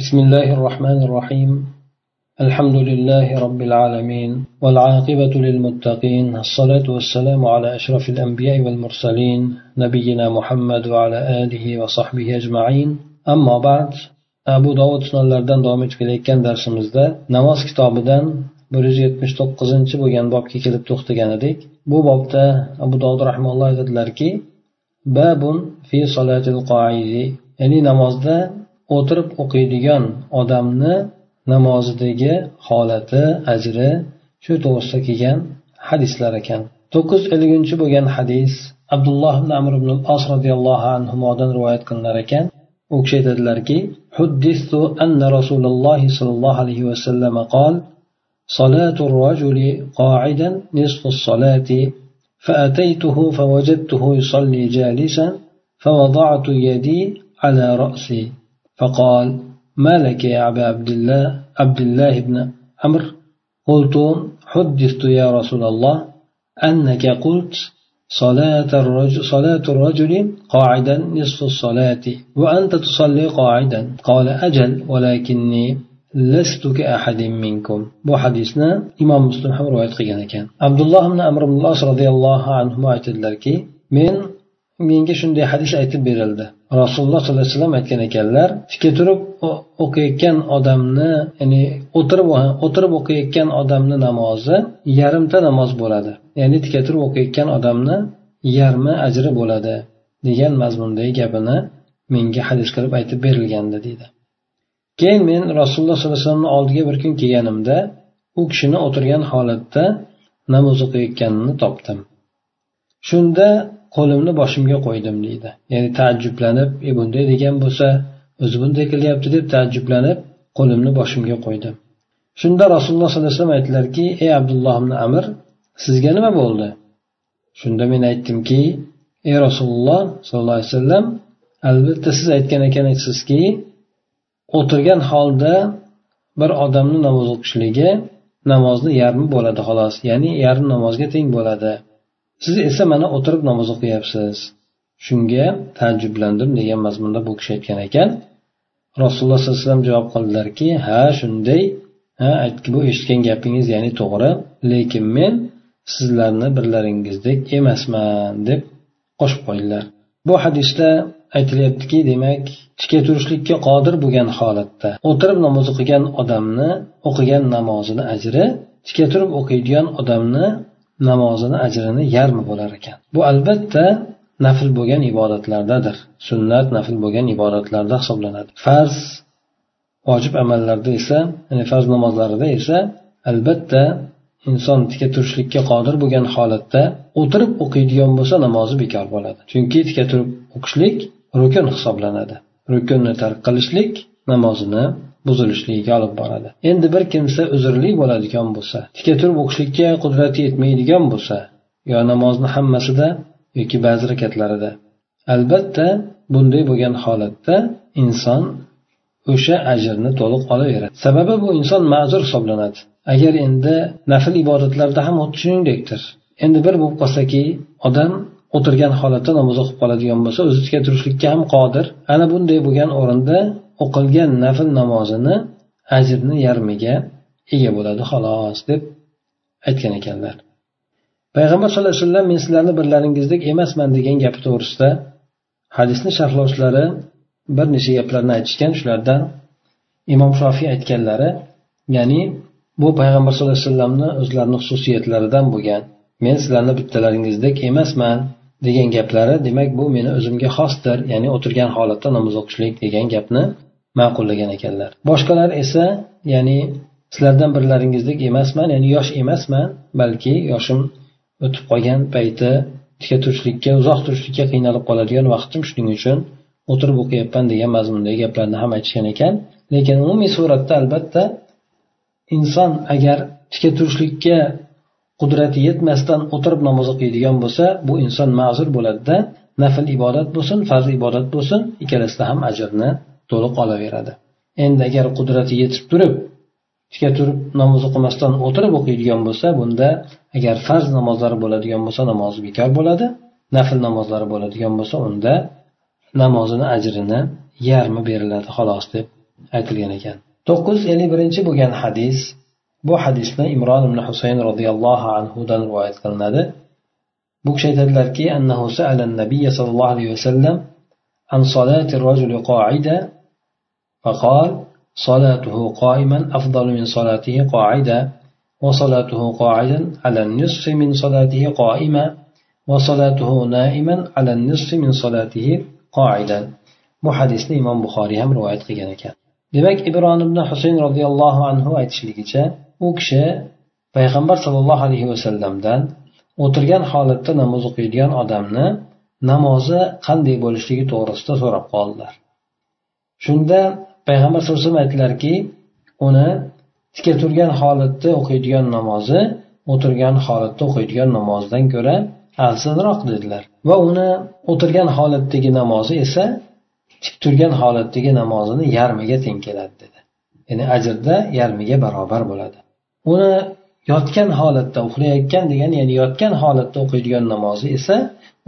بسم الله الرحمن الرحيم الحمد لله رب العالمين والعاقبة للمتقين الصلاة والسلام على أشرف الأنبياء والمرسلين نبينا محمد وعلى آله وصحبه أجمعين أما بعد abu dovud sunanlaridan davom etib kelayotgan darsimizda namoz kitobidan bir yuz yetmish to'qqizinchi bo'lgan bobga kelib to'xtagan edik bu bobda abu dovud rahmaulloh aytadilarki babun fi solatil qoidi ya'ni namozda o'tirib o'qiydigan odamni namozidagi holati ajri shu to'g'risida kelgan hadislar ekan to'qqiz yuz elligunchi bo'lgan hadis abdulloh ibn amr ibn as roziyallohu anhudan rivoyat qilinar ekan u kishi aytadilarki حدثت أن رسول الله صلى الله عليه وسلم قال صلاة الرجل قاعدا نصف الصلاة فأتيته فوجدته يصلي جالسا فوضعت يدي على رأسي فقال ما لك يا أبا عبد الله عبد الله بن عمرو. قلت حدثت يا رسول الله أنك قلت صلاة الرجل, صلاة الرجل قاعدا نصف الصلاة وأنت تصلي قاعدا. قال أجل ولكني لست كأحد منكم. bu hadisni imom muslim ham rivoyat qilgan ekan abdulloh ibn amr ibn as roziyallohu anhu aytadilarki men menga shunday hadis aytib berildi. Rasululloh sollallohu alayhi vasallam aytgan ekanlar tikka turib o'qiyotgan odamni ya'ni o'tirib o'tirib o'qiyotgan odamni namozi yarimta namoz bo'ladi. Ya'ni tikka turib o'qiyotgan odamni yarmi ajri bo'ladi degan mazmundagi gapini menga hadis qilib aytib berilgandi deydi. Keyin men rasululloh sollallohu alayhi vasallamni oldiga bir kun kelganimda u kishini o'tirgan holatda namoz o'qiyotganini topdim. Shunda qo'limni boshimga qo'ydim deydi. Ya'ni taajjublanib e bunday degan bo'lsa o'zi bunday qilyapti deb taajjublanib qo'limni boshimga qo'ydim. Shunda rasululloh sollallohu alayhi vasallam aytdilarki ey abdulloh ibn amir sizga nima bo'ldi? Shunda men aytdimki ey rasululloh sollallohu alayhi vasallam albatta siz aytgan ekansizki o'tirgan holda bir odamni namoz o'qishligi namozni yarmi bo'ladi xolos ya'ni yarim namozga teng bo'ladi. Siz esa mana o'tirib namoz o'qiyapsiz. Shunga taajjublandim degan mazmunda bu kishi aytgan ekan. Rasululloh sollallohu alayhi vasallam javob qildilarki ha shunday ha bu eshitgan gapingiz ya'ni to'g'ri lekin men sizlarni birlaringizdek emasman deb qo'shib qo'ydilar bu hadisda aytilyaptiki demak tikka turishlikka qodir bo'lgan holatda o'tirib namoz o'qigan odamni o'qigan namozini ajri tikka turib o'qiydigan odamni namozini ajrini yarmi bo'lar ekan. Bu albatta nafl bo'lgan ibodatlardadir. Sunnat nafl bo'lgan ibodatlarda hisoblanadi. Farz vojib amallarda esa ya'ni farz namozlarida esa albatta inson tika turishlikka qodir bo'lgan holatda o'tirib o'qiydigan bo'lsa namozi bekor bo'ladi. Chunki tika turib o'qishlik rukun hisoblanadi. Rukunni tark qilishlik namozini buzilishligiga olib boradi. Endi bir kimsa uzrli bo'ladigan bo'lsa tika turib o'qishlikka qudrati yetmaydigan bo'lsa yo namozni hammasida yoki ba'zi rakatlarida. Albatta bunday bo'lgan holatda inson o'sha ajrni to'liq olaveradi. Sababi bu inson ma'zur hisoblanadi. Agar endi nafl ibodatlarda ham xuddi shuningdekdir. Endi bir bo'lib qolsaki odam o'tirgan holatda namoz o'qib qoladigan bo'lsa o'zi tika turishlikka ham qodir. Ana bunday bo'lgan o'rinda o'qilgan nafl namozini ajrni yarmiga ega bo'ladi xolos deb aytgan ekanlar. Payg'ambar sallallohu alayhi vasallam men sizlarni birlaringizdek emasman degan gapi to'g'risida hadisni sharhlovchilari bir necha gaplarni aytishgan. Shulardan imom shofiy aytganlari ya'ni bu payg'ambar sallallohu alayhi vasallamni o'zlarini xususiyatlaridan bo'lgan men sizlarni bittalaringizdek emasman degan gaplari demak bu meni o'zimga xosdir ya'ni o'tirgan holatda namoz o'qishlik degan gapni ma'qullagan ekanlar. Boshqalar esa ya'ni sizlardan birlaringizdek emasman ya'ni yosh emasman balki yoshim o'tib qolgan payti tika turishlikka uzoq turishlikka qiynalib qoladigan vaqtim shuning uchun o'tirib o'qiyapman degan mazmundagi gaplarni ham aytishgan ekan. Lekin umumiy suratda albatta inson agar tika turishlikka qudrati yetmasdan o'tirib namoz o'qiydigan bo'lsa bu inson ma'zur bo'ladida. Nafl ibodat bo'lsin farz ibodat bo'lsin ikkalasida ham ajrni to'liq olaveradi endi agar qudrati yetib turib tika turib namoz o'qimasdan o'tirib o'qiydigan bo'lsa bunda agar farz namozlari bo'ladigan bo'lsa namozi bekor bo'ladi. Nafl namozlari bo'ladigan bo'lsa unda namozini ajrini yarmi beriladi xolos deb aytilgan ekan. To'qqiz yuz ellik birinchi bo'lgan hadis bu hadisni imron ibn husayn roziyallohu anhudan rivoyat qilinadi. Bu kishi aytadilarki annahu sa'ala nabiy sallallohu alayhi vasallam an solati rajuli qoida فقال صلاته قائما أفضل من صلاته قاعدا وصلاته قاعدا على النصف من صلاته قائما وصلاته نائما على النصف من صلاته قاعدا bu hadisni imom buxoriy ham rivoyat qilgan ekan demak ibron ibn husayn roziyallohu anhu aytishligicha u kishi payg'ambar sollallohu alayhi vasallamdan o'tirgan holatda namoz o'qiydigan odamni namozi qanday bo'lishligi to'g'risida so'rab qoldilar shunda payg'ambar sallallohu alayhi vasallam aytdilarki uni tika turgan holatda o'qiydigan namozi o'tirgan holatda o'qiydigan namozdan ko'ra afzalroq dedilar. Va uni o'tirgan holatdagi namozi esa tik turgan holatdagi namozini yarmiga teng keladi dedi. Ya'ni ajrda yarmiga barobar bo'ladi. Uni yotgan holatda uxlayotgan degani ya'ni yotgan holatda o'qiydigan namozi esa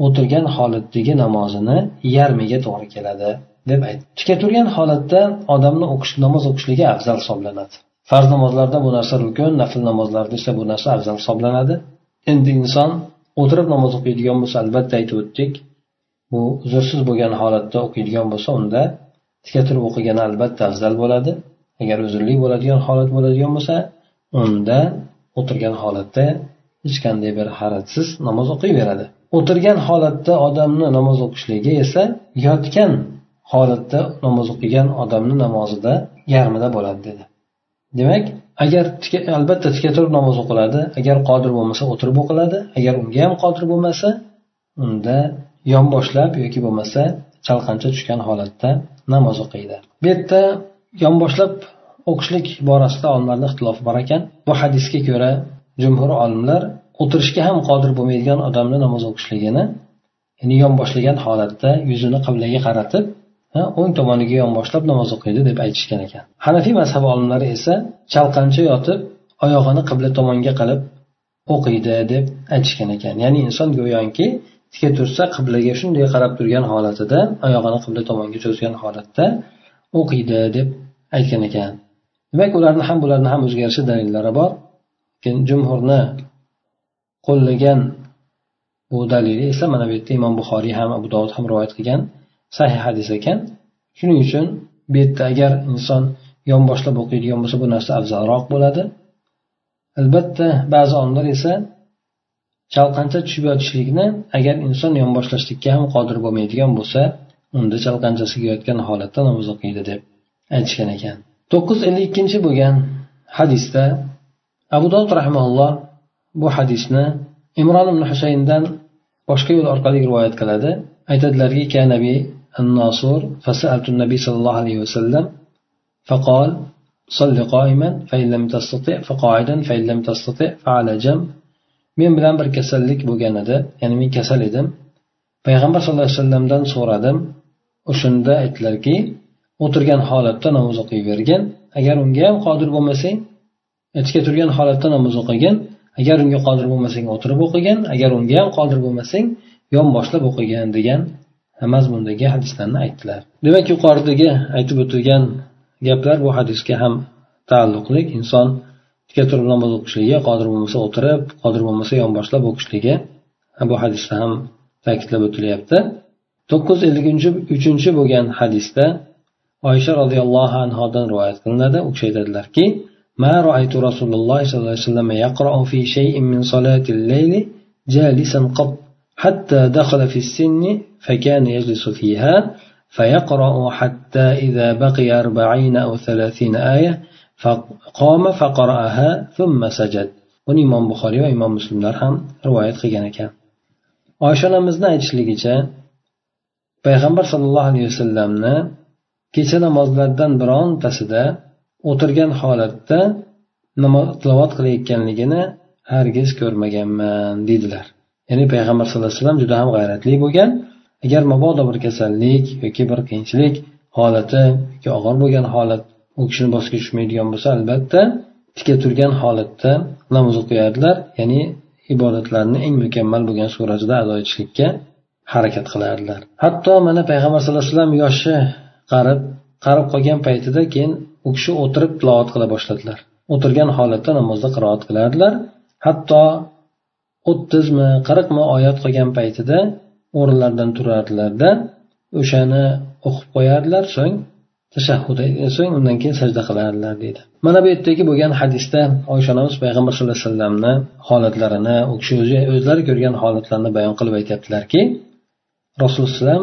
o'tirgan holatdagi namozini yarmiga to'g'ri keladi. Deb aytdi tika turgan holatda odamni o'qish namoz o'qishligi afzal hisoblanadi. Farz namozlarda bu narsa rukun nafl namozlarda esa bu narsa afzal hisoblanadi. Endi inson o'tirib namoz o'qiydigan bo'lsa albatta aytib o'tdik bu uzrsiz bo'lgan holatda o'qiydigan bo'lsa unda tika turib o'qigani albatta afzal bo'ladi. Agar uzrli bo'ladigan holat bo'ladigan bo'lsa unda o'tirgan holatda hech qanday bir haratsiz namoz o'qiyveradi. O'tirgan holatda odamni namoz o'qishligi esa yotgan holatda namoz o'qigan odamni namozida yarmida bo'ladi dedi. Demak agar albatta tika turib namoz o'qiladi agar qodir bo'lmasa o'tirib o'qiladi agar unga ham qodir bo'lmasa unda yonboshlab yoki bo'lmasa chalqancha tushgan holatda namoz o'qiydi. Bu yerda yonboshlab o'qishlik borasida olimlarni ixtilofi bor ekan. Bu hadisga ko'ra jumhur olimlar o'tirishga ham qodir bo'lmaydigan odamni namoz o'qishligini ya'ni yonboshlagan holatda yuzini qiblaga qaratib o'ng tomoniga yonboshlab namoz o'qiydi deb aytishgan ekan. Hanafiy mazhab olimlari esa chalqancha yotib oyog'ini qibla tomonga qilib o'qiydi deb aytishgan ekan. Ya'ni inson go'yoki tika tursa qiblaga shunday qarab turgan holatida oyog'ini qibla tomonga cho'zgan holatda o'qiydi deb aytgan ekan. Demak ularni ham bularni ham o'ziga yarasha dalillari bor. Lekin jumhurni qo'llagan bu dalili esa mana bu yerda imom buxoriy ham abu dovud ham rivoyat qilgan. Sahih hadis ekan. Shuning uchun bu yerda agar inson yonboshlab o'qiydigan bo'lsa bu narsa afzalroq bo'ladi. Albatta ba'zi olimlar esa chalqancha tushib yotishlikni agar inson yonboshlashlikka ham qodir bo'lmaydigan bo'lsa unda chalqanchasiga yotgan holatda namoz o'qiydi deb aytishgan ekan. To'qqiz yuz ellik ikkinchi bo'lgan hadisda abu dovud rahmaulloh bu hadisni imron ibn husayndan boshqa yo'l orqali rivoyat qiladi. Aytadilarki nabiy الناصور فسألت النبي صلى الله عليه وسلم فقال صل قائما فإن لم تستطع فقاعدا فإن لم تستطع فعلى جنب men bilan bir kasallik bo'lgan edi ya'ni men kasal edim payg'ambar sallallohu alayhi vasallamdan so'radim o'shanda aytdilarki o'tirgan holatda namoz o'qiyvergin agar unga ham qodir bo'lmasang tika turgan holatda namoz o'qigin agar unga qodir bo'lmasang o'tirib o'qigin agar unga ham qodir bo'lmasang yonboshlab o'qigin degan mazmundagi hadislarni aytdilar demak yuqoridagi aytib o'tilgan gaplar bu hadisga ham taalluqli inson tika turib namoz o'qishligi qodir bo'lmasa o'tirib qodir bo'lmasa yonboshlab o'qishligi bu hadisda ham ta'kidlab o'tilyapti to'qqiz yuz ellik uchinchi bo'lgan hadisda oysha roziyallohu anhodan rivoyat qilinadi u kishi aytadilarki ما رأيت رسول الله صلى الله عليه وسلم يقرأ في شيء من صلاة الليل جالسا قط حتى دخل في السن فكان يجلس فيها فيقرأ حتى إذا بقي أربعين أو ثلاثين آية فقام فقرأها ثم سجد buni imom buxoriy va imom muslimlar ham rivoyat qilgan ekan oysha onamizni aytishligicha payg'ambar sollallohu alayhi vasallamni kecha namozlardan birontasida o'tirgan holatda tilovat qilayotganligini hargiz ko'rmaganman deydilar ya'ni payg'ambar sallallohu alayhi vasallam juda ham g'ayratli bo'lgan. Agar mabodo bir kasallik yoki bir qiyinchilik holati yoki og'ir bo'lgan holat u kishini bosqiga tushmaydigan bo'lsa albatta tika turgan holatda namoz o'qiyardilar. Ya'ni ibodatlarni eng mukammal bo'lgan suratida ado etishlikka harakat qilardilar. Hatto mana payg'ambar sallallohu alayhi vasallam yoshi qarib qarib qolgan paytida keyin u kishi o'tirib tilovat qila boshladilar. O'tirgan holatda namozda qiroat qilardilar. Hatto o'ttizmi qirqmi oyat qolgan paytida o'rinlaridan turardilarda o'shani o'qib qo'yardilar so'ng tashahhud so'ng undan keyin sajda qilardilar deydi. Mana bu yerdagi bo'lgan hadisda oysha onamiz payg'ambar sallallohu alayhi vasallamni holatlarini u kishi o'zi o'zlari ko'rgan holatlarni bayon qilib aytyaptilarki rasululloh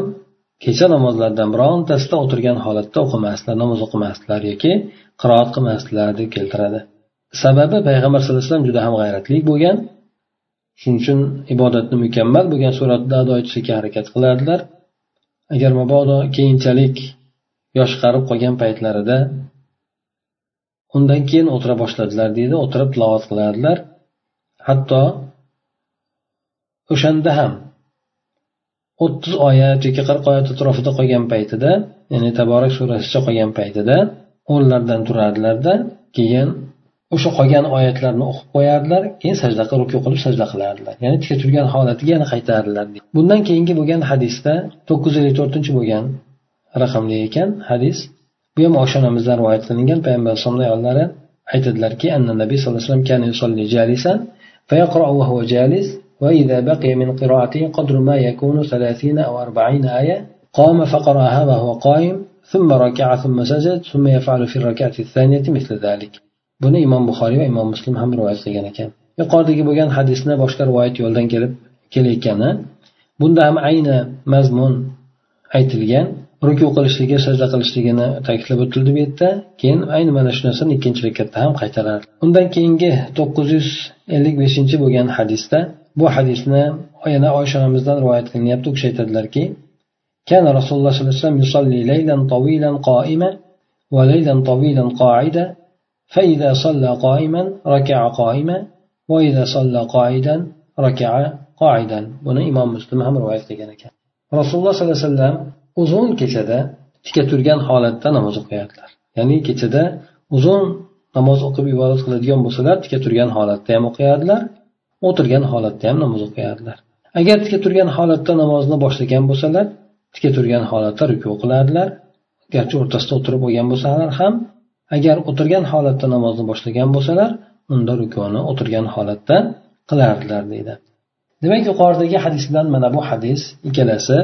kecha namozlardan birontasida o'tirgan holatda o'qimasdilar namoz o'qimasdilar yoki qiroat qilmasdilar deb keltiradi. Sababi payg'ambar sallallohu alayhi vasallam juda ham g'ayratli bo'lgan shuning uchun ibodatni mukammal bo'lgan suratda ado etishlikka harakat qilardilar. Agar mabodo keyinchalik yosh qarib qolgan paytlarida undan keyin o'tira boshladilar deydi o'tirib tilovat qilardilar. Hatto o'shanda ham o'ttiz oyat yoki qirq oyat atrofida qolgan paytida ya'ni taborak surasicha qolgan paytida o'rnlaridan turardilarda keyin o'sha qolgan oyatlarni o'qib qo'yardilar keyin sajda ruku qilib sajda qilardilar ya'ni tika turgan holatiga yana qaytardilar bundan keyingi bo'lgan hadisda to'qqiz yuz ellik to'rtinchi bo'lgan raqamli ekan hadis bu ham oysha onamizdan rivoyat qilingan payg'ambar alayhisalomni ayollari aytadilarki anna nabiy sallallohu alayhi vasallam kana yusolli jalisan فيقرأ وهو جالس وإذا بقي من قراءته قدر ما يكون ثلاثين أو أربعين آية قام فقرأها وهو قائم ثم ركع ثم سجد ثم يفعل في الركعة الثانية مثل ذلك buni imom buxoriy va imom muslim ham rivoyat qilgan ekan yuqoridagi bo'lgan hadisni boshqa rivoyat yo'ldan kelib kelayotgani bunda ham ayni mazmun aytilgan ruku qilishligi sajda qilishligini ta'kidlab o'tildi bu yerda keyin ayni mana shu narsani ikkinchi rakatda ham qaytaradi undan keyingi to'qqiz yuz ellik beshinchi bo'lgan hadisda bu hadisni yana oysha onamizdan rivoyat qilinyapti u kishi aytadilarki كان رسول الله صلى الله عليه وسلم يصلي ليلا طويلا قائما وليلا طويلا قاعدا فإذا صلى قائما ركع قائما وإذا صلى قاعدا ركع قاعدا buni imom muslim ham rivoyat qilgan ekan rasululloh sollallohu alayhi vasallam uzun kechada tika turgan holatda namoz o'qiyardilar ya'ni kechada uzun namoz o'qib ibodat qiladigan bo'lsalar tika turgan holatda ham o'qiyardilar o'tirgan holatda ham namoz o'qiyardilar agar tika turgan holatda namozni boshlagan bo'lsalar tika turgan holatda ruku qilardilar garchi o'rtasida o'tirib bo'lgan bo'lsalar ham agar o'tirgan holatda namozni boshlagan bo'lsalar unda rukuni o'tirgan holatda qilardilar deydi. Demak yuqoridagi hadis bilan mana bu hadis ikkalasi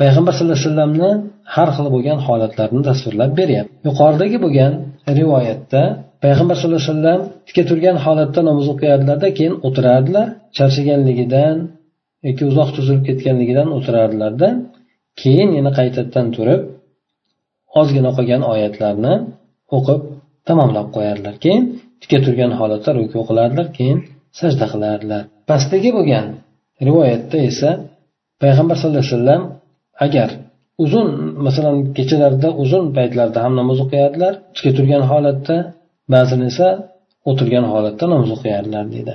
payg'ambar sallallohu alayhi vasallamni har xil bo'lgan holatlarini tasvirlab beryapti. Yuqoridagi bo'lgan rivoyatda payg'ambar sallallohu alayhi vasallam tika turgan holatda namoz o'qiyardilarda keyin o'tirardilar charchaganligidan yoki uzoq cho'zilib ketganligidan o'tirardilarda keyin yana qaytadan turib ozgina qolgan oyatlarni o'qib tamomlab qo'yardilar keyin tika turgan holatda ruku qilardilar keyin sajda qilardilar pastdagi bo'lgan rivoyatda esa payg'ambar sallallohu alayhi vasallam agar uzun masalan kechalarda uzun paytlarda ham namoz o'qiyardilar tika turgan holatda ba'zan esa o'tirgan holatda namoz o'qiyardilar deydi.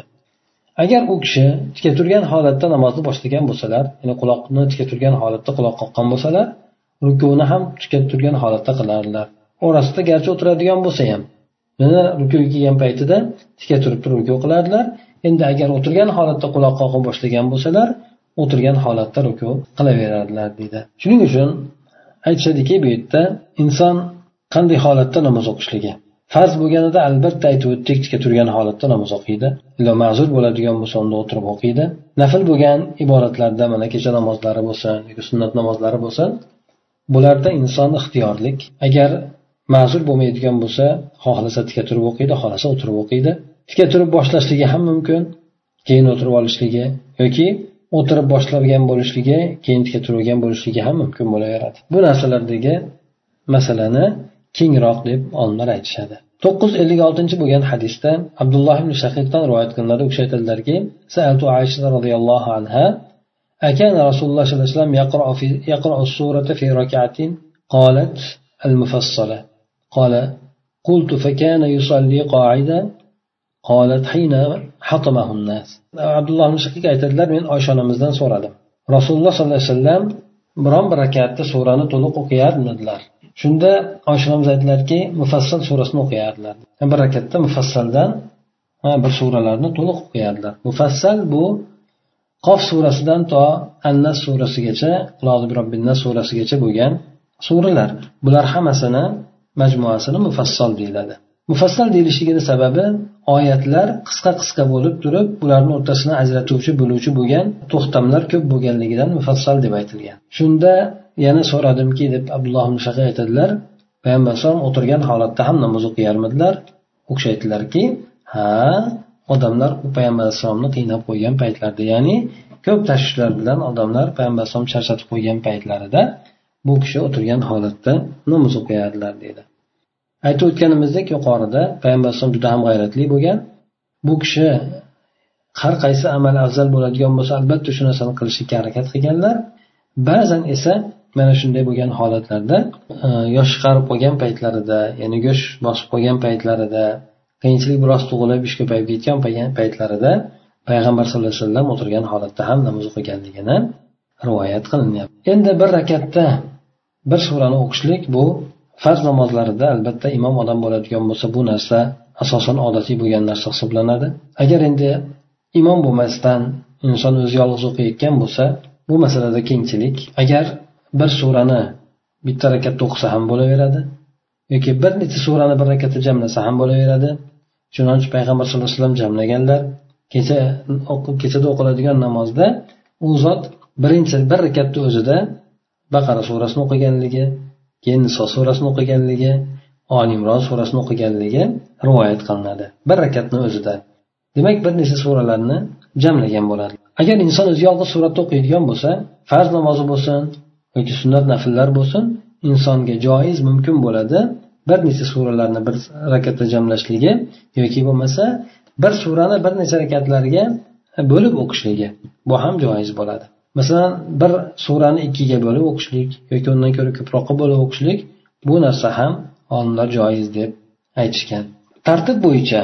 Agar u kishi tika turgan holatda namozni boshlagan bo'lsalar ya'ni quloqni tika turgan holatda quloq qoqqan bo'lsalar rukuni ham tika turgan holatda qilardilar orasida garchi o'tiradigan bo'lsa ham. Mana rukuga kelgan paytida tika turib turib ruku qilardilar. Endi agar o'tirgan holatda quloq qoqib boshlagan bo'lsalar o'tirgan holatda ruku qilaveradilar deydi. Shuning uchun aytishadiki bu yerda inson qanday holatda namoz o'qishligi. Farz bo'lganida albatta aytib o'tdik tika turgan holatda namoz o'qiydi. Illo ma'zur bo'ladigan bo'lsa unda o'tirib o'qiydi. Nafl bo'lgan iboratlarda mana kecha namozlari bo'lsin yoki sunnat namozlari bo'lsin bularda inson ixtiyorlik agar ma'zur bo'lmaydigan bo'lsa xohlasa tika turib o'qiydi xohlasa o'tirib o'qiydi tika turib boshlashligi ham mumkin keyin o'tirib olishligi yoki o'tirib boshlagan bo'lishligi keyin tika turgan bo'lishligi ham mumkin bo'laveradi bu narsalardagi masalani kengroq deb olimlar aytishadi to'qqiz yuz ellik oltinchi bo'lgan hadisda abdulloh ibn shaqiqdan rivoyat qilinadi u kishi aytadilarki سألت عائشة رضي الله عنها أكان رسول الله صلى الله عليه وسلم يقرأ, في يقرأ السورة في ركعة قالت المفصلة قال قلت فكان يصلي قاعدا قالت حين حطمه الناس عبد الله بن shaqiq aytadilar men oysha onamizdan so'radim rasululloh sollallohu alayhi vasallam biron bir rakatda surani to'liq o'qiyarmidilar shunda oysha onamiz aytdilarki mufassal surasini o'qiyardilar bir rakatda mufassaldan bir suralarni to'liq o'qiyardilar mufassal bu qof surasidan to annas surasigacha surasigacha bo'lgan suralar bular hammasini majmuasini mufassal deyiladi. Mufassal deyilishligini sababi oyatlar qisqa qisqa bo'lib turib ularni o'rtasini ajratuvchi bo'luvchi bo'lgan to'xtamlar ko'p bo'lganligidan mufassal deb aytilgan. Shunda yana so'radimki deb abdulloh ibn aytadilar payg'ambar alayhisalom o'tirgan holatda ham namoz o'qiyarmidilar u kishi aytdilarki ha odamlar payg'ambar alayhissalomni qiynab qo'ygan paytlarida ya'ni ko'p tashvishlar bilan odamlar payg'ambar alayhisalom charchatib qo'ygan paytlarida bu kishi o'tirgan holatda namoz o'qiyadilar deydi. Aytib o'tganimizdek yuqorida payg'ambar alayhisalom juda ham g'ayratli bo'lgan. Bu kishi har qaysi amal afzal bo'ladigan bo'lsa albatta shu narsani qilishlikka harakat qilganlar. Ba'zan esa mana shunday bo'lgan holatlarda e, yosh chiqarib qolgan paytlarida ya'ni go'sht bosib qolgan paytlarida qiyinchilik biroz tug'ilib ish ko'payib ketgan paytlarida payg'ambar sallallohu alayhi vasallam o'tirgan holatda ham namoz o'qiganligini rivoyat qilinyapti. Endi bir rakatda bir surani o'qishlik bu farz namozlarida albatta imom odam bo'ladigan bo'lsa bu narsa asosan odatiy bo'lgan narsa hisoblanadi. Agar endi imom bo'lmasdan inson o'zi yolg'iz o'qiyotgan bo'lsa bu masalada kengchilik agar bir surani bitta rakatda o'qisa ham bo'laveradi yoki bir necha surani bir rakatda jamlasa ham bo'laveradi. Chunonchi payg'ambar sallallohu alayhi vasallam jamlaganlar kecha kechada o'qiladigan namozda u zot birinchi bir rakatni o'zida baqara surasini o'qiganligi keyin niso surasini o'qiganligi oli imron surasini o'qiganligi rivoyat qilinadi. Bir rakatni o'zida. Demak bir necha suralarni jamlagan bo'ladi. Agar inson o'zi yolg'iz suratda o'qiydigan bo'lsa farz namozi bo'lsin yoki sunnat nafllar bo'lsin insonga joiz mumkin bo'ladi bir necha suralarni bir rakatda jamlashligi yoki bo'lmasa bir surani bir necha rakatlarga bo'lib o'qishligi. Bu ham joiz bo'ladi. Masalan bir surani ikkiga bo'lib o'qishlik yoki undan ko'ra ko'proqqa bo'lib o'qishlik bu narsa ham olimlar joiz deb aytishgan. Tartib bo'yicha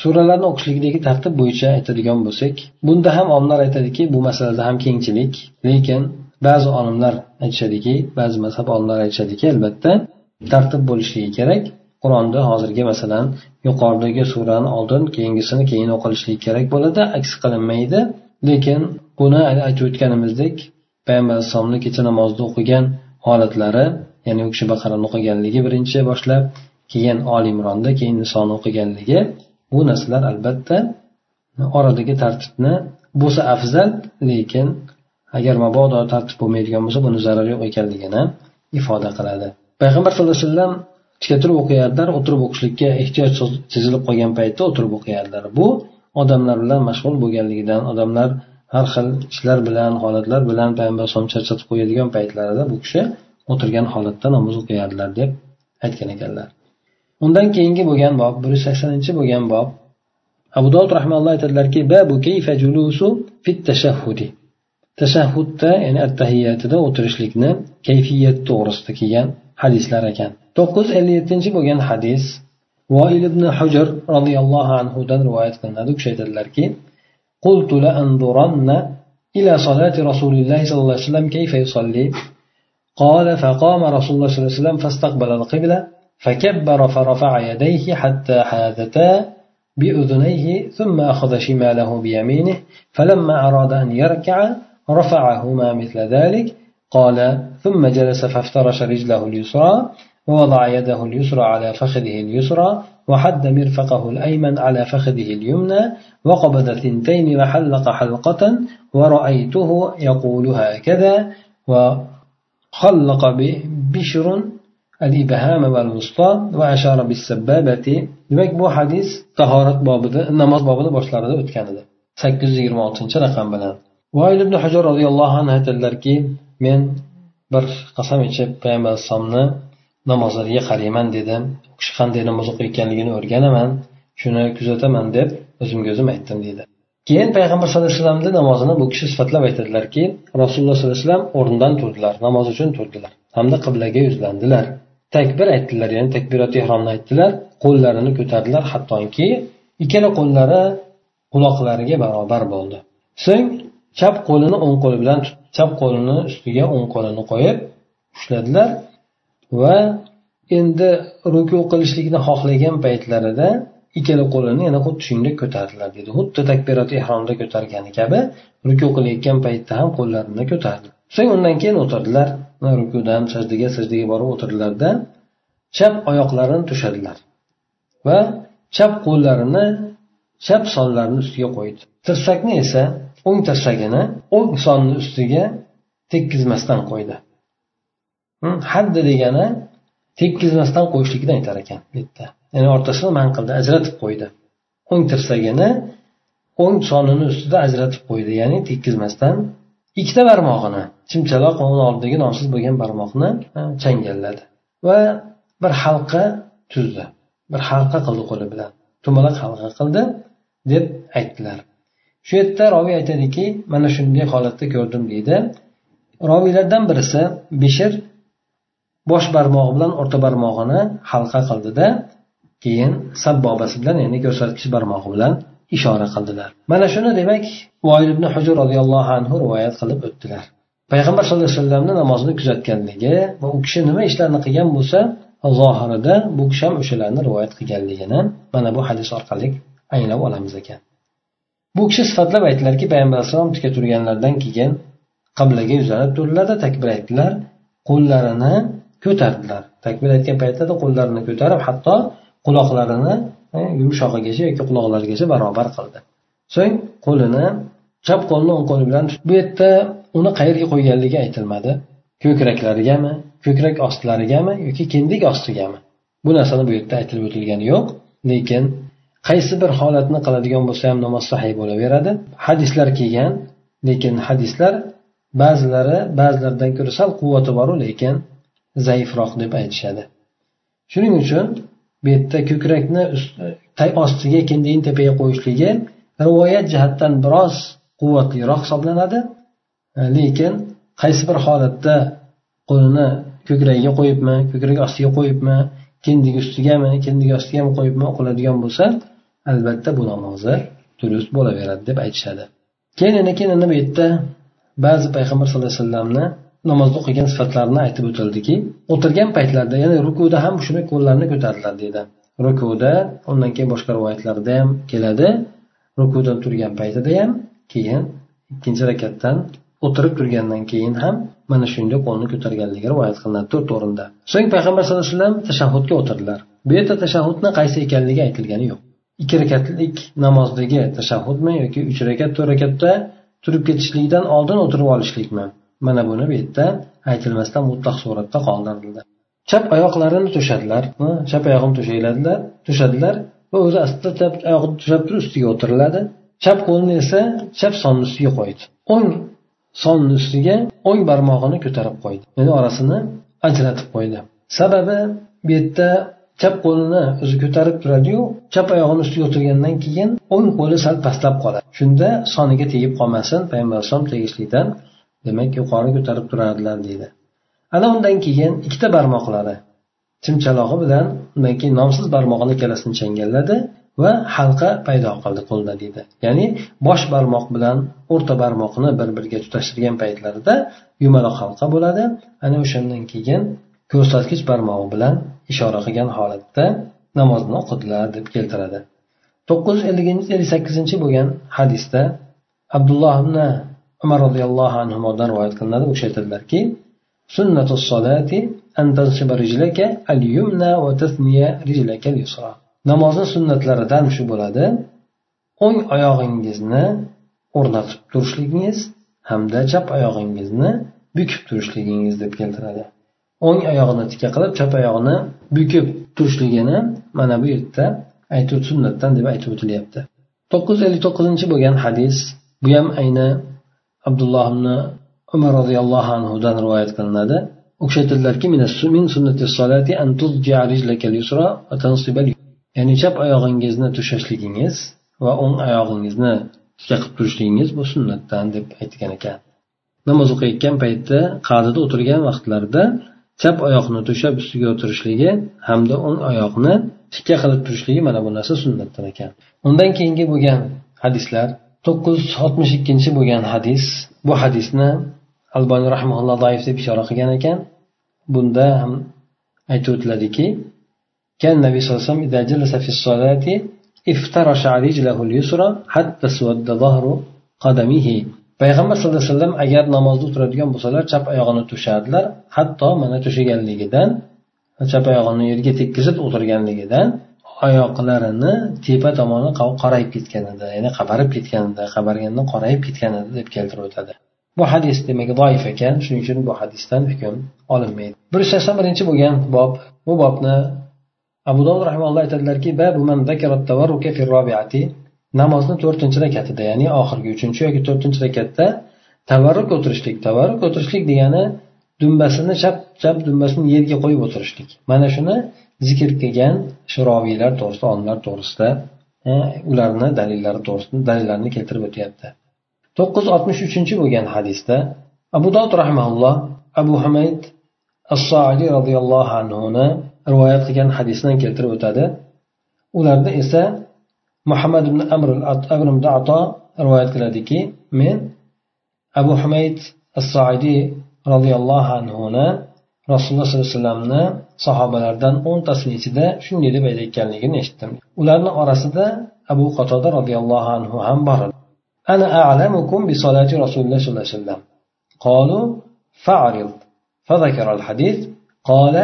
suralarni o'qishlikdagi tartib bo'yicha aytadigan bo'lsak bunda ham olimlar aytadiki bu masalada ham kengchilik lekin ba'zi olimlar aytishadiki ba'zi mazhab olimlar aytishadiki albatta tartib bo'lishligi kerak. Qur'onda hozirgi masalan yuqoridagi surani oldin keyingisini keyin o'qilishligi kerak bo'ladi aks qilinmaydi. Lekin buni aytib o'tganimizdek payg'ambar alayhissalomni kecha namozda o'qigan holatlari ya'ni u kishi baqarani o'qiganligi birinchi boshlab keyin oli imronda keyin nisoni o'qiganligi bu narsalar albatta oradagi tartibni bo'lsa afzal lekin agar mabodo tartib bo'lmaydigan bo'lsa buni zarari yo'q ekanligini ifoda qiladi. Payg'ambar sallallohu alayhi vasallam tikka turib o'qiyardilar o'tirib o'qishlikka ehtiyoj sezilib qolgan paytda o'tirib o'qiyardilar. Bu odamlar bilan mashg'ul bo'lganligidan odamlar har xil ishlar bilan holatlar bilan payg'ambar alayhisalom charchatib qo'yadigan paytlarida bu kishi o'tirgan holatda namoz o'qiyardilar deb aytgan ekanlar. Undan keyingi bo'lgan bob bir yuz saksoninchi bo'lgan bob. Abu dovud rahmanalloh aytadilarki babu kayfa julusu fit tashahhudi. Tashahhudda ya'ni attahiyatida o'tirishlikni kayfiyat to'g'risida kelgan hadislar ekan. To'qqiz yuz ellik yettinchi bo'lgan hadis voil ibn hujr roziyallohu anhudan rivoyat qilinadi u kishi aytadilarki قلت لأنظرن إلى صلاة رسول الله صلى الله عليه وسلم كيف يصلي قال فقام رسول الله صلى الله عليه وسلم فاستقبل القبلة فكبر فرفع يديه حتى حاذتا بأذنيه ثم أخذ شماله بيمينه فلما أراد أن يركع رفعهما مثل ذلك قال ثم جلس فافترش رجله اليسرى ووضع يده اليسرى على فخذه اليسرى وحد مرفقه الأيمن على فخذه اليمنى وقبض ثنتين وحلق حلقة ورأيته يقول هكذا وخلق بشر الإبهام والوسطى وأشار بالسبابة. دمك بو حديث طهارة بابده نماز بابده باشلار ده اتكانده سكز رقم بلان وعيد ابن حجر رضي الله عنه تلركي من بر قسم يشب الصمنا namozlariga qarayman dedim. U kishi qanday namoz o'qiyotganligini o'rganaman. Shuni kuzataman deb o'zimga o'zim aytdim deydi keyin payg'ambar sallallohu alayhi vasallamni namozini bu kishi sifatlab aytadilarki rasululloh sollallohu alayhi vasallam o'rnidan turdilar namoz uchun turdilar hamda qiblaga yuzlandilar. Takbir aytdilar ya'ni takbirat ehromni aytdilar qo'llarini ko'tardilar hattoki ikkala qo'llari quloqlariga barobar bo'ldi. So'ng chap qo'lini o'ng qo'li bilan chap qo'lini ustiga o'ng qo'lini qo'yib ushladilar. Va endi ruku qilishlikni xohlagan paytlarida ikkala qo'lini yana xuddi shuningdek ko'tardilar dedi. Xuddi takbirat ehromda ko'targani kabi ruku qilayotgan paytda ham qo'llarini ko'tardi. So'ng undan keyin o'tirdilar. Rukudan sajdaga sajdaga borib o'tirdilarda chap oyoqlarini to'shadilar va chap qo'llarini chap sonlarini ustiga qo'ydi. Tirsakni esa o'ng tirsagini o'ng sonni ustiga tekkizmasdan qo'ydi. Haddi degani tekkizmasdan qo'yishlikni aytar ekan bu yerda. Ya'ni o'rtasini man qildi ajratib qo'ydi. O'ng tirsagini o'ng sonini ustida ajratib qo'ydi ya'ni tekkizmasdan ikkita barmog'ini chimchaloq va uni oldidagi nomsiz bo'lgan barmoqni changalladi va bir halqa tuzdi. Bir halqa qildi qo'li bilan. Dumaloq halqa qildi deb aytdilar. Shu yerda roviy aytadiki mana shunday holatda ko'rdim deydi. Roviylardan birisi bishir bosh barmog'i bilan o'rta barmog'ini halqa qildida keyin sabbobasi bilan ya'ni ko'rsatkich barmog'i bilan ishora qildilar. Mana shuni demak voil ibn hujur roziyallohu anhu rivoyat qilib o'tdilar. Payg'ambar sallallohu alayhi vasallamni namozini kuzatganligi va u kishi nima ishlarni qilgan bo'lsa zohirida bu kishi ham o'shalarni rivoyat qilganligini mana bu hadis orqali anglab olamiz ekan. Bu kishi sifatlab aytdilarki payg'ambar alayhisalom tika turganlaridan keyin qiblaga yuzlanib turdilarda takbir aytdilar qo'llarini ko'tardilar. Takbir aytgan paytlarida qo'llarini ko'tarib hatto quloqlarini e, yumshog'igacha yoki quloqlarigacha barobar qildi. So'ng qo'lini chap qo'lni o'ng qo'li bilan bu yerda uni qayerga qo'yganligi aytilmadi. Ko'kraklarigami ko'krak ostlarigami yoki kindik ostigami bu narsani bu yerda aytilib o'tilgani yo'q. Lekin qaysi bir holatni qiladigan bo'lsa ham namoz sahiy bo'laveradi. Hadislar kelgan lekin hadislar ba'zilari ba'zilaridan ko'ra sal quvvati boru lekin zaifroq deb aytishadi. Shuning uchun bu yerda ko'krakni ostiga kindikni tepaga qo'yishligi rivoyat jihatdan biroz quvvatliroq hisoblanadi. E, lekin qaysi bir holatda qo'lini ko'kragiga qo'yibmi ko'krak ostiga qo'yibmi kindik ustigami kindik ostigami qo'yibmi o'qiladigan bo'lsa albatta bu namozi durust bo'laveradi deb aytishadi. Keyin yana keyin bu yerda ba'zi payg'ambar sallallohu alayhi vasallamni namozda o'qigan sifatlarini aytib o'tildiki o'tirgan paytlarida ya'ni rukuda ham shuni qo'llarini ko'tardilar deydi. Rukuda undan keyin boshqa rivoyatlarda ham keladi. Rukudan turgan paytida ham keyin ikkinchi rakatdan o'tirib turgandan keyin ham mana shunday qo'lni ko'targanligi rivoyat qilinadi to'rt o'rinda. So'ng payg'ambar sallallohu alayhi vasallam tashahhudga o'tirdilar. Bu yerda tashahhudni qaysi ekanligi aytilgani yo'q. Ikki rakatlik namozdagi tashahhudmi yoki uch rakat to'rt rakatda turib ketishlikdan oldin o'tirib olishlikmi? Mana buni bu yerda aytilmasdan mutlaq suratda qoldirildi. Chap oyoqlarini to'shadilar chap oyog'ini to'shayladilar to'shadilar va o'zi aslida chap oyog'ini to'shab turib ustiga o'tiriladi. Chap qo'lni esa chap sonni ustiga qo'ydi. O'ng sonni ustiga o'ng barmog'ini ko'tarib qo'ydi. Ya'ni orasini ajratib qo'ydi. Sababi bu yerda chap qo'lini o'zi ko'tarib turadiyu chap oyog'ini ustiga o'tirgandan keyin o'ng qo'li sal pastlab qoladi. Shunda soniga tegib qolmasin payg'ambar alayhisalom tegishlikdan demak yuqori ko'tarib turardilar deydi. Ana undan keyin ikkita barmoqlari chimchalog'i bilan undan keyin nomsiz barmog'ini ikkalasini changalladi va halqa paydo qildi qo'lda deydi. Ya'ni bosh barmoq bilan o'rta barmoqni bir biriga tutashtirgan paytlarida yumaloq halqa bo'ladi. Ana o'shandan keyin ko'rsatkich barmog'i bilan ishora qilgan holatda namozni o'qidilar deb keltiradi. To'qqiz yuz elliginchi ellik sakkizinchi bo'lgan hadisda abdulloh ibn umar roziyallohu anhudan rivoyat qilinadi. O'sha aytadilarki sunnatu solati an tansiba rijlaka al yumna va tasniya rijlaka al yusra namozni sunnatlaridan shu bo'ladi. O'ng oyog'ingizni o'rnatib turishligingiz hamda chap oyog'ingizni bukib turishligingiz deb keltiradi. O'ng oyog'ini tikka qilib chap oyog'ini bukib turishligini mana bu yerda aytib sunnatdan deb aytib o'tilyapti. To'qqiz yuz ellik to'qqizinchi bo'lgan hadis bu ham ayni abdulloh ibn umar roziyallohu anhudan rivoyat qilinadi. U kishi aytadilarki ya'ni chap oyog'ingizni to'shashligingiz va o'ng oyog'ingizni tika qilib turishligingiz bu sunnatdan deb aytgan ekan. Namoz o'qiyotgan paytda qadida o'tirgan vaqtlarida chap oyoqni to'shab ustiga o'tirishligi hamda o'ng oyoqni tikka qilib turishligi mana bu narsa sunnatdan ekan. Undan keyingi bo'lgan hadislar to'qqiz yuz oltmish ikkinchi bo'lgan hadis bu hadisni alboniy rahmaulloh zaif deb ishora qilgan ekan bunda ham aytib o'tiladiki كان النبي صلى الله عليه وسلم إذا جلس في الصلاة افترش رجله اليسرى حتى سود ظهر قدمه payg'ambar sallallohu alayhi vasallam agar namozda o'tiradigan bo'lsalar chap oyog'ini to'shardilar hatto mana to'shaganligidan chap oyog'ini yerga tekkizib o'tirganligidan oyoqlarini tepa tomoni qorayib ketgan edi. Ya'ni qabarib ketgan edi. Qabarganda qorayib ketgan edi deb keltirib o'tadi bu hadis demak doif ekan. Shuning uchun bu hadisdan hukm olinmaydi. Bir yuz sakson birinchi bo'lgan bob. Bu bobni abu dovud rahimalloh aytadilarki namozni to'rtinchi rakatida ya'ni oxirgi uchinchi yoki to'rtinchi rakatda tavarruk o'tirishlik tavarruk o'tirishlik degani dumbasini chap chap dumbasini yerga qo'yib o'tirishlik. Mana shuni zikr qilgan shuroviylar to'g'risida olimlar to'g'risida ularni dalillari to'g'risida dalillarni keltirib o'tyapti. To'qqiz yuz oltmish uchinchi bo'lgan hadisda abu dovud rahmaulloh abu humayd as roziyallohu anhuni rivoyat qilgan hadisdan keltirib o'tadi. Ularda esa muhammad ibn amr ibn ato rivoyat qiladiki men abu humayd as roziyallohu anhuni rasululloh sollallohu alayhi vasallamni sahobalardan o'ntasini ichida shunday deb aytayotganligini eshitdim ularni orasida abu qatoda roziyallohu anhu ham bor edi أعلمكم بصلاة رسول الله صلى الله عليه وسلم قالوا فاعرض فذكر الحديث قال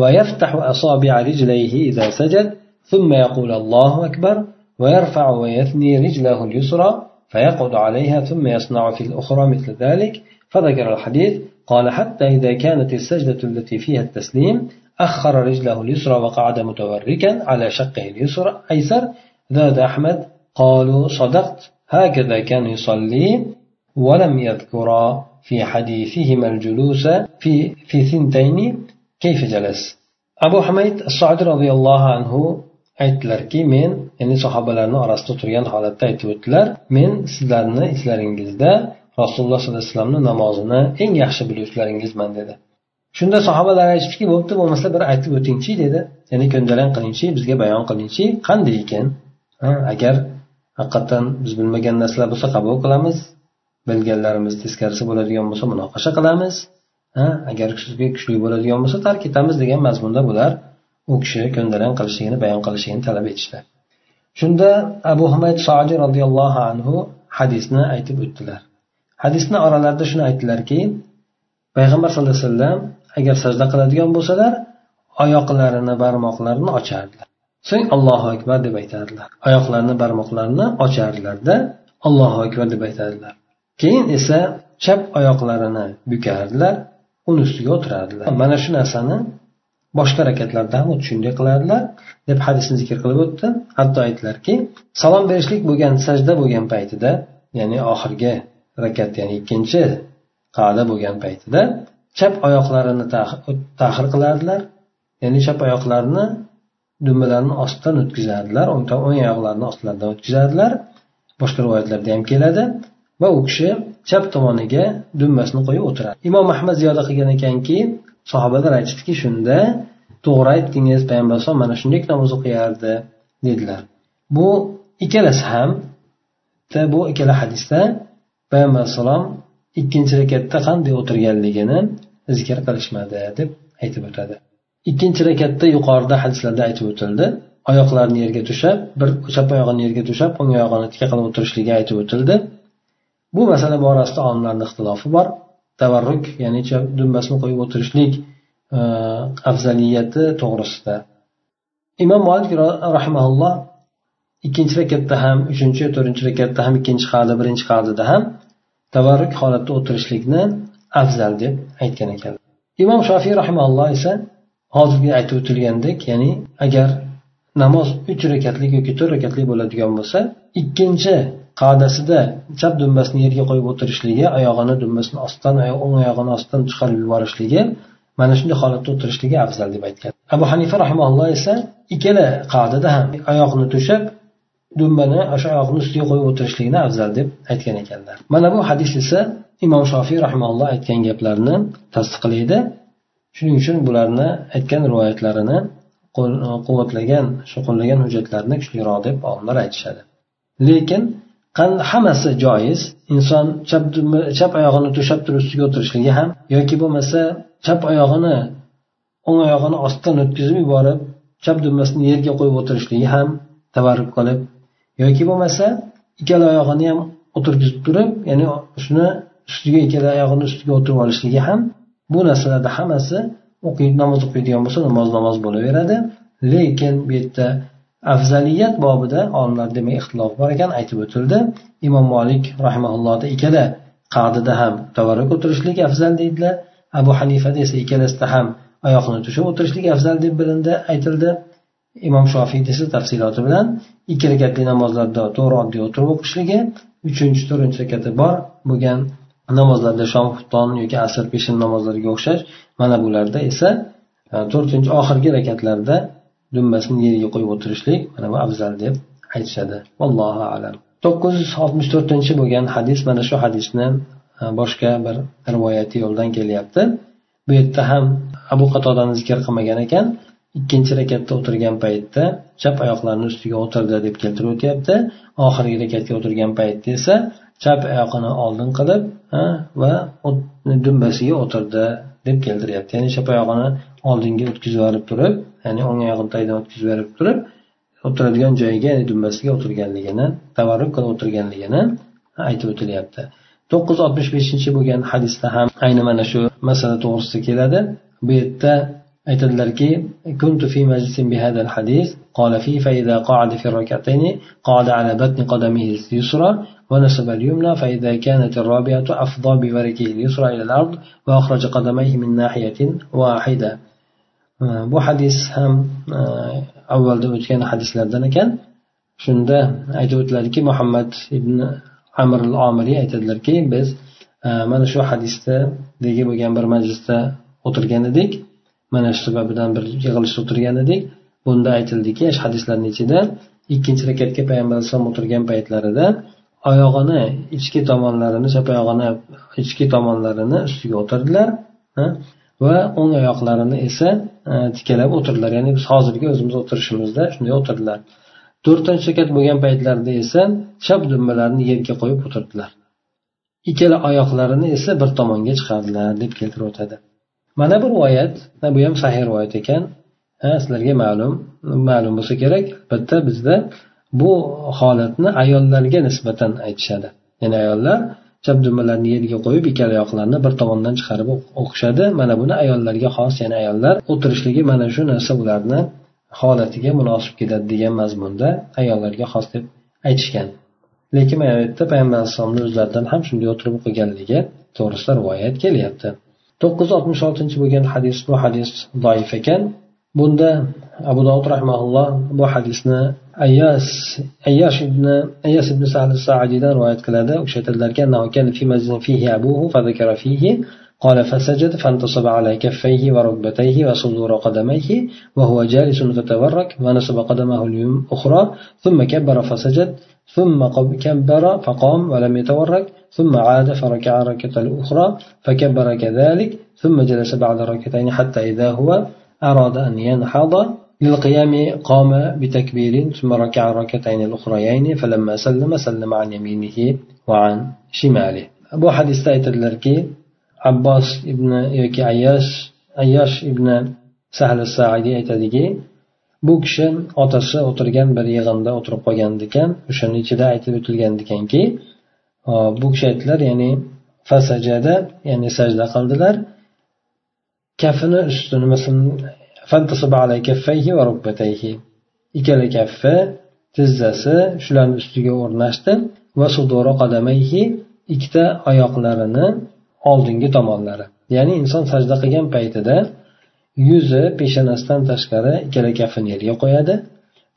ويفتح أصابع رجليه إذا سجد ثم يقول الله أكبر ويرفع ويثني رجله اليسرى فيقعد عليها ثم يصنع في الأخرى مثل ذلك. فذكر الحديث قال حتى إذا كانت السجدة التي فيها التسليم أخر رجله اليسرى وقعد متوركا على شقه اليسرى أيسر زاد أحمد قالوا صدقت هكذا كان يصلي ولم يذكر في حديثهما الجلوس في في ثنتين كيف جلس؟ أبو حميد الصعد رضي الله عنه aytdilarki men ya'ni sahobalarni orasida turgan holatda aytib o'tdilar men sizlarni ichlaringizda rasululloh sollallohu alayhi vasallamni namozini eng yaxshi biluvchilaringizman dedi. Shunda sahobalar aytishdiki bo'pti bo'lmasa bir aytib o'tingchi dedi. Ya'ni ko'ndalang qilingchi bizga bayon qilingchi qanday ekan? Agar haqiqatdan biz bilmagan narsalar bo'lsa qabul qilamiz bilganlarimiz teskarisi bo'ladigan bo'lsa munoqasha qilamiz ha agar sizga kuchli bo'ladigan bo'lsa tark etamiz degan mazmunda bular u kishi ko'ndalang qilishligini bayon qilishligini talab etishdi. Shunda abu humayd soji roziyallohu anhu hadisni aytib o'tdilar. Hadisni oralarida shuni aytdilarki payg'ambar sallallohu alayhi vasallam agar sajda qiladigan bo'lsalar oyoqlarini barmoqlarini ochardilar. So'ng allohu akbar deb aytardilar oyoqlarini barmoqlarini ochardilarda allohu akbar deb aytardilar keyin esa chap oyoqlarini bukardilar uni ustiga o'tirardilar. Mana shu narsani boshqa harakatlarda ham shunday qiladilar deb hadisni zikr qilib o'tdi hatto aytdilarki salom berishlik bo'lgan sajda bo'lgan paytida ya'ni oxirgi rakat ya'ni ikkinchi qada bo'lgan paytida chap oyoqlarini tahir qilardilar. Ya'ni chap oyoqlarini dumbalarni ostidan o'tkazardilar o'ng oyoqlarini ostlaridan o'tkazardilar boshqa rivoyatlarda ham keladi. Va u kishi chap tomoniga dumbasini qo'yib o'tiradi. Imom ahmad ziyoda qilgan ekanki sahobalar aytishdiki shunda to'g'ri aytdingiz payg'ambar alayhisalom mana shunday namoz o'qiyardi dedilar. Bu ikkalasi ham bu ikkala hadisda payg'ambar alayhissalom ikkinchi rakatda qanday o'tirganligini zikr qilishmadi deb aytib o'tadi. Ikkinchi rakatda yuqorida hadislarda aytib o'tildi. Oyoqlarini yerga to'shab bir chap oyog'ini yerga to'shab o'ng oyog'ini tikka qilib o'tirishligi aytib o'tildi. Bu masala borasida olimlarni ixtilofi bor. Tavarruk ya'ni dumbasini qo'yib o'tirishlik e, afzaliyati to'g'risida. Imom molik rahimaulloh ikkinchi rakatda ham uchinchi to'rtinchi rakatda ham ikkinchi qalda birinchi qaldida ham tavarruk holatda o'tirishlikni afzal deb aytgan ekan. Imom shofiy rahimalloh esa hozirgi aytib o'tilgandek ya'ni agar namoz uch rakatlik yoki to'rt rakatlik bo'ladigan bo'lsa ikkinchi qadasida chap dumbasini yerga qo'yib o'tirishligi oyog'ini dumbasini ostidan o'ng oyog'ini ostidan chiqarib yuborishligi mana shunday holatda o'tirishligi afzal deb aytgan. Abu hanifa rahimalloh esa ikkala qadada ham oyoqni to'shab dumbani o'sha oyoqni ustiga qo'yib o'tirishlikni afzal deb aytgan ekanlar. Mana bu hadis esa imom shofiy rahimalloh aytgan gaplarni tasdiqlaydi. Shuning uchun bularni aytgan rivoyatlarini quvvatlagan shu qo'llagan hujjatlarni kuchliroq deb olimlar aytishadi. Lekin hammasi joiz. Inson chap chap oyog'ini to'shab turib ustiga o'tirishligi ham yoki bo'lmasa chap oyog'ini o'ng oyog'ini ostidan o'tkazib yuborib chap dumbasini yerga qo'yib o'tirishligi ham tavarruk qilib yoki bo'lmasa ikkala oyog'ini ham o'tirgizib turib ya'ni shuni ustiga ikkala oyog'ini ustiga o'tirib olishligi ham bu narsalarda hammasi namoz o'qiydigan bo'lsa namoz namoz bo'laveradi. Lekin bu yerda afzaliyat bobida olimlar demak ixtilof bor ekan aytib o'tildi. Imom molik rahimaullohda ikkala qadida ham tavarruk o'tirishlik afzal deydilar. Abu hanifada esa ikkalasida ham oyoqni tushib o'tirishlik afzal deb bilindi aytildi. Imom shofiyda esa tafsiloti bilan ikki rakatli namozlarda to'g'ri oddiy o'tirib o'qishligi uchinchi to'rtinchi rakati bor bo'lgan namozlarda shom xufton yoki asr peshin namozlariga o'xshash. Mana bularda esa e, to'rtinchi oxirgi rakatlarda dumbasini yerga qo'yib o'tirishlik mana bu afzal deb aytishadi. Allohu alam. To'qqiz yuz oltmish to'rtinchi bo'lgan hadis mana shu hadisni e, boshqa bir rivoyati yo'ldan kelyapti. Bu yerda ham abu qatodani zikr qilmagan ekan ikkinchi rakatda o'tirgan paytda chap oyoqlarini ustiga o'tirdi deb keltirib o'tyapti. Oxirgi rakatga o'tirgan paytda esa chap oyog'ini oldin qilib e, va dumbasiga o'tirdi deb keltiryapti ya'ni chap oyog'ini oldinga o'tkazib yuborib turib ya'ni o'ng oyog'ini tagidan o'tkazib yuborib turib o'tiradigan joyiga ya'ni dumbasiga o'tirganligini tavarruk qilib o'tirganligini aytib o'tilyapti to'qqiz yuz oltmish beshinchi bo'lgan hadisda ham ayni mana shu masala to'g'risida keladi bu yerda aytadilarki كنت في مجلس بهذا الحديث قال فيه فإذا قعد في الركعتين قعد على بطن قدمه اليسرى ونسب اليمنى فإذا كانت الرابعة أفضى بوركه اليسرى إلى الأرض وأخرج قدميه من ناحية واحدة bu hadis ham avvalda o'tgan hadislardan ekan shunda aytib o'tiladiki muhammad ibn amr al omiriy aytadilarki biz mana shu hadisdagi bo'lgan bir majlisda o'tirgan edik mana shu sababidan bir yig'ilishda o'tirgan edik bunda aytildiki hadislarni ichida ikkinchi rakatga payg'ambar alayhisalom o'tirgan paytlarida oyog'ini ichki tomonlarini chap oyog'ini ichki tomonlarini ustiga o'tirdilar va o'ng oyoqlarini esa e, tikalab o'tirdilar. Ya'ni biz hozirgi o'zimiz o'tirishimizda shunday o'tirdilar. To'rtinchi rakat bo'lgan paytlarida esa chap dumbalarini yerga qo'yib o'tirdilar. Ikkala oyoqlarini esa bir tomonga chiqardilar deb keltirib o'tadi. Mana bu rivoyat bu ham sahih rivoyat ekan sizlarga ma'lum ma'lum bo'lsa kerak albatta bizda bu holatni ayollarga nisbatan aytishadi. Ya'ni ayollar chap dumbalarni yerga qo'yib ikkala oyoqlarini bir tomondan chiqarib o'qishadi. Mana buni ayollarga xos ya'ni ayollar o'tirishligi mana shu narsa ularni holatiga munosib keladi degan mazmunda ayollarga xos deb aytishgan. Lekin mana bu yerda payg'ambar alayhissalomni o'zlaridan ham shunday o'tirib o'qiganligi to'g'risida rivoyat kelyapti. To'qqiz yuz oltmish oltinchi bo'lgan hadis bu hadis doif ekan. Bunda abu dovud rahmaulloh bu hadisni ayyas ayyash ibn ayyas ibn sal saadiydan rivoyat qiladi o'sha aytadilarki قال فسجد فانتصب على كفيه وركبتيه وصدور قدميه وهو جالس فتورك ونصب قدمه الأخرى ثم كبر فسجد ثم كبر فقام ولم يتورك ثم عاد فركع الركعة الأخرى فكبر كذلك ثم جلس بعد الركعتين حتى إذا هو أراد أن ينحض للقيام قام بتكبير ثم ركع الركعتين الأخريين فلما سلم سلم عن يمينه وعن شماله bu hadisda aytadilarki abbos ibn yoki ayyosh ayyosh ibn sahl saidiy aytadiki bu kishi otasi o'tirgan bir yig'inda o'tirib qolgan ekan o'shani ichida aytib o'tilgan ekanki bu kishi aytdilar ya'ni fasajada ya'ni sajda qildilar kafini ustini ikkala kaffi tizzasi shularni ustiga o'rnashdi va ikkita oyoqlarini oldingi tomonlari. Ya'ni inson sajda qilgan paytida yuzi peshonasidan tashqari ikkala kaffini yerga qo'yadi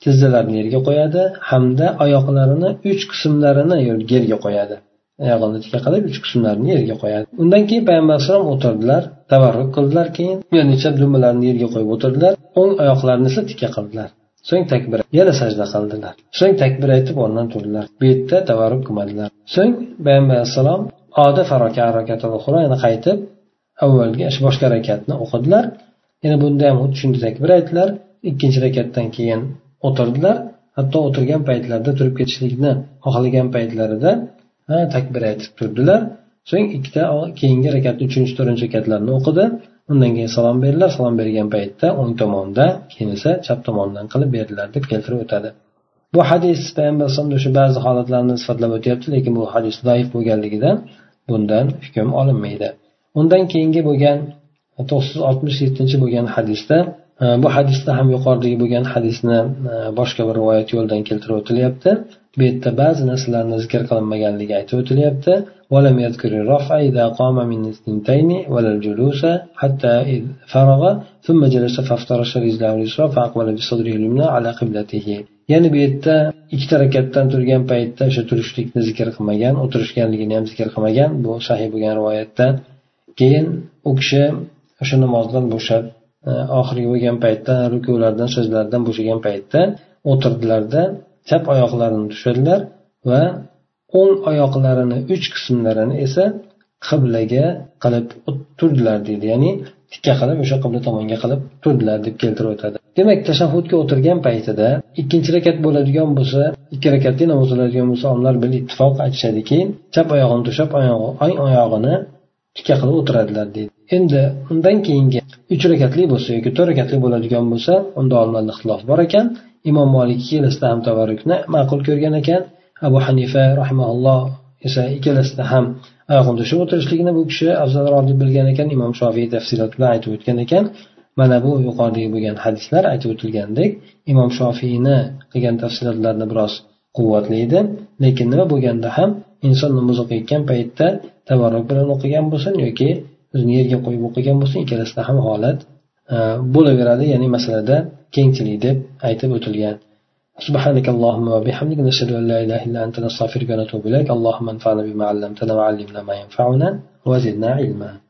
tizzalarini yerga qo'yadi hamda oyoqlarini uch qismlarini yerga qo'yadi. Oyog'ini tikka qilib uch qismlarini yerga qo'yadi. Undan keyin payg'ambar alayhisalom o'tirdilar tavarruk qildilar keyin. Yana necha dumalarini yerga qo'yib o'tirdilar o'ng oyoqlarini esa tikka qildilar. So'ng takbir yana sajda qildilar. So'ng takbir aytib o'rnidan turdilar. Bu yerda tavarruk qilmadilar. So'ng payg'ambar alayhissalom yana qaytib avvalgi boshqa rakatni o'qidilar. Yana bunda ham xuddi shunday takbir aytdilar. Ikkinchi rakatdan keyin o'tirdilar. Hatto o'tirgan paytlarida turib ketishlikni xohlagan paytlarida takbir aytib turdilar. So'ng ikkita keyingi rakatni uchinchi to'rtinchi rakatlarni o'qidi. Undan keyin salom berdilar. Salom bergan paytda o'ng tomonda keyin esa chap tomondan qilib berdilar deb keltirib o'tadi. Bu hadis payg'ambar alayhisalom o'sha ba'zi holatlarni sifatlab o'tyapti lekin bu hadis zaif bo'lganligidan bundan hukm olinmaydi. Undan keyingi bo'lgan to'qqiz yuz oltmish yettinchi bo'lgan hadisda e, bu hadisda ham yuqoridagi bo'lgan hadisni e, boshqa bir rivoyat yo'lidan keltirib o'tilyapti. bu yerda ba'zi narsalarni zikr qilinmaganligi aytib o'tilyapti ولم يذكر الرفع إذا قام من الثنتين ولا الجلوس حتى إذ فرغ ثم جلس فافترش رجله اليسرى فأقبل بصدره اليمنى على قبلته ya'ni bu yerda ikkita rakatdan turgan paytda o'sha turishlikni zikr qilmagan o'tirishganligini ham zikr qilmagan bu sahih bo'lgan rivoyatda keyin u kishi o'sha namozdan bo'shab e, oxirgi bo'lgan paytda rukulardan sajdalardan bo'shagan paytda o'tirdilarda chap oyoqlarini tushirdilar va o'ng oyoqlarini uch qismlarini esa qiblaga qilib turdilar deydi. Ya'ni tikka qilib o'sha qibla tomonga qilib turdilar deb keltirib o'tadi. Demak tashahhudga o'tirgan paytida ikkinchi rakat bo'ladigan bo'lsa ikki rakatli namoz o'qiladigan bo'lsa olimlar bil ittifoq aytishadiki chap oyog'ini to'shab o'ng oyog'ini tikka qilib o'tiradilar deydi. Endi undan keyingi uch rakatli bo'lsa yoki to'rt rakatli bo'ladigan bo'lsa unda olimlarda ixtilof bor ekan. Imom molik ikkalasida ham tavarrukni ma'qul ko'rgan ekan. Abu hanifa rahimaulloh esa ikkalasida ham oyog'ini to'shab o'tirishligini bu kishi afzalroq deb bilgan ekan. Imom shofiy tafsilot bilan aytib o'tgan ekan. Mana bu yuqoridagi bo'lgan hadislar aytib o'tilgandek imom shofiyni qilgan tafsilotlarni biroz quvvatli edi. Lekin nima bo'lganda ham inson namoz o'qiyotgan paytda tabarruk bilan o'qigan bo'lsin yoki o'zini yerga qo'yib o'qigan bo'lsin ikkalasida ham holat e, bo'laveradi. Ya'ni masalada kengchilik deb aytib o'tilgan سبحانك اللهم وبحمدك نشهد أن لا إله إلا أنت نستغفرك ونتوب إليك. اللهم انفعنا بما علمتنا وعلمنا ما ينفعنا وزدنا علما.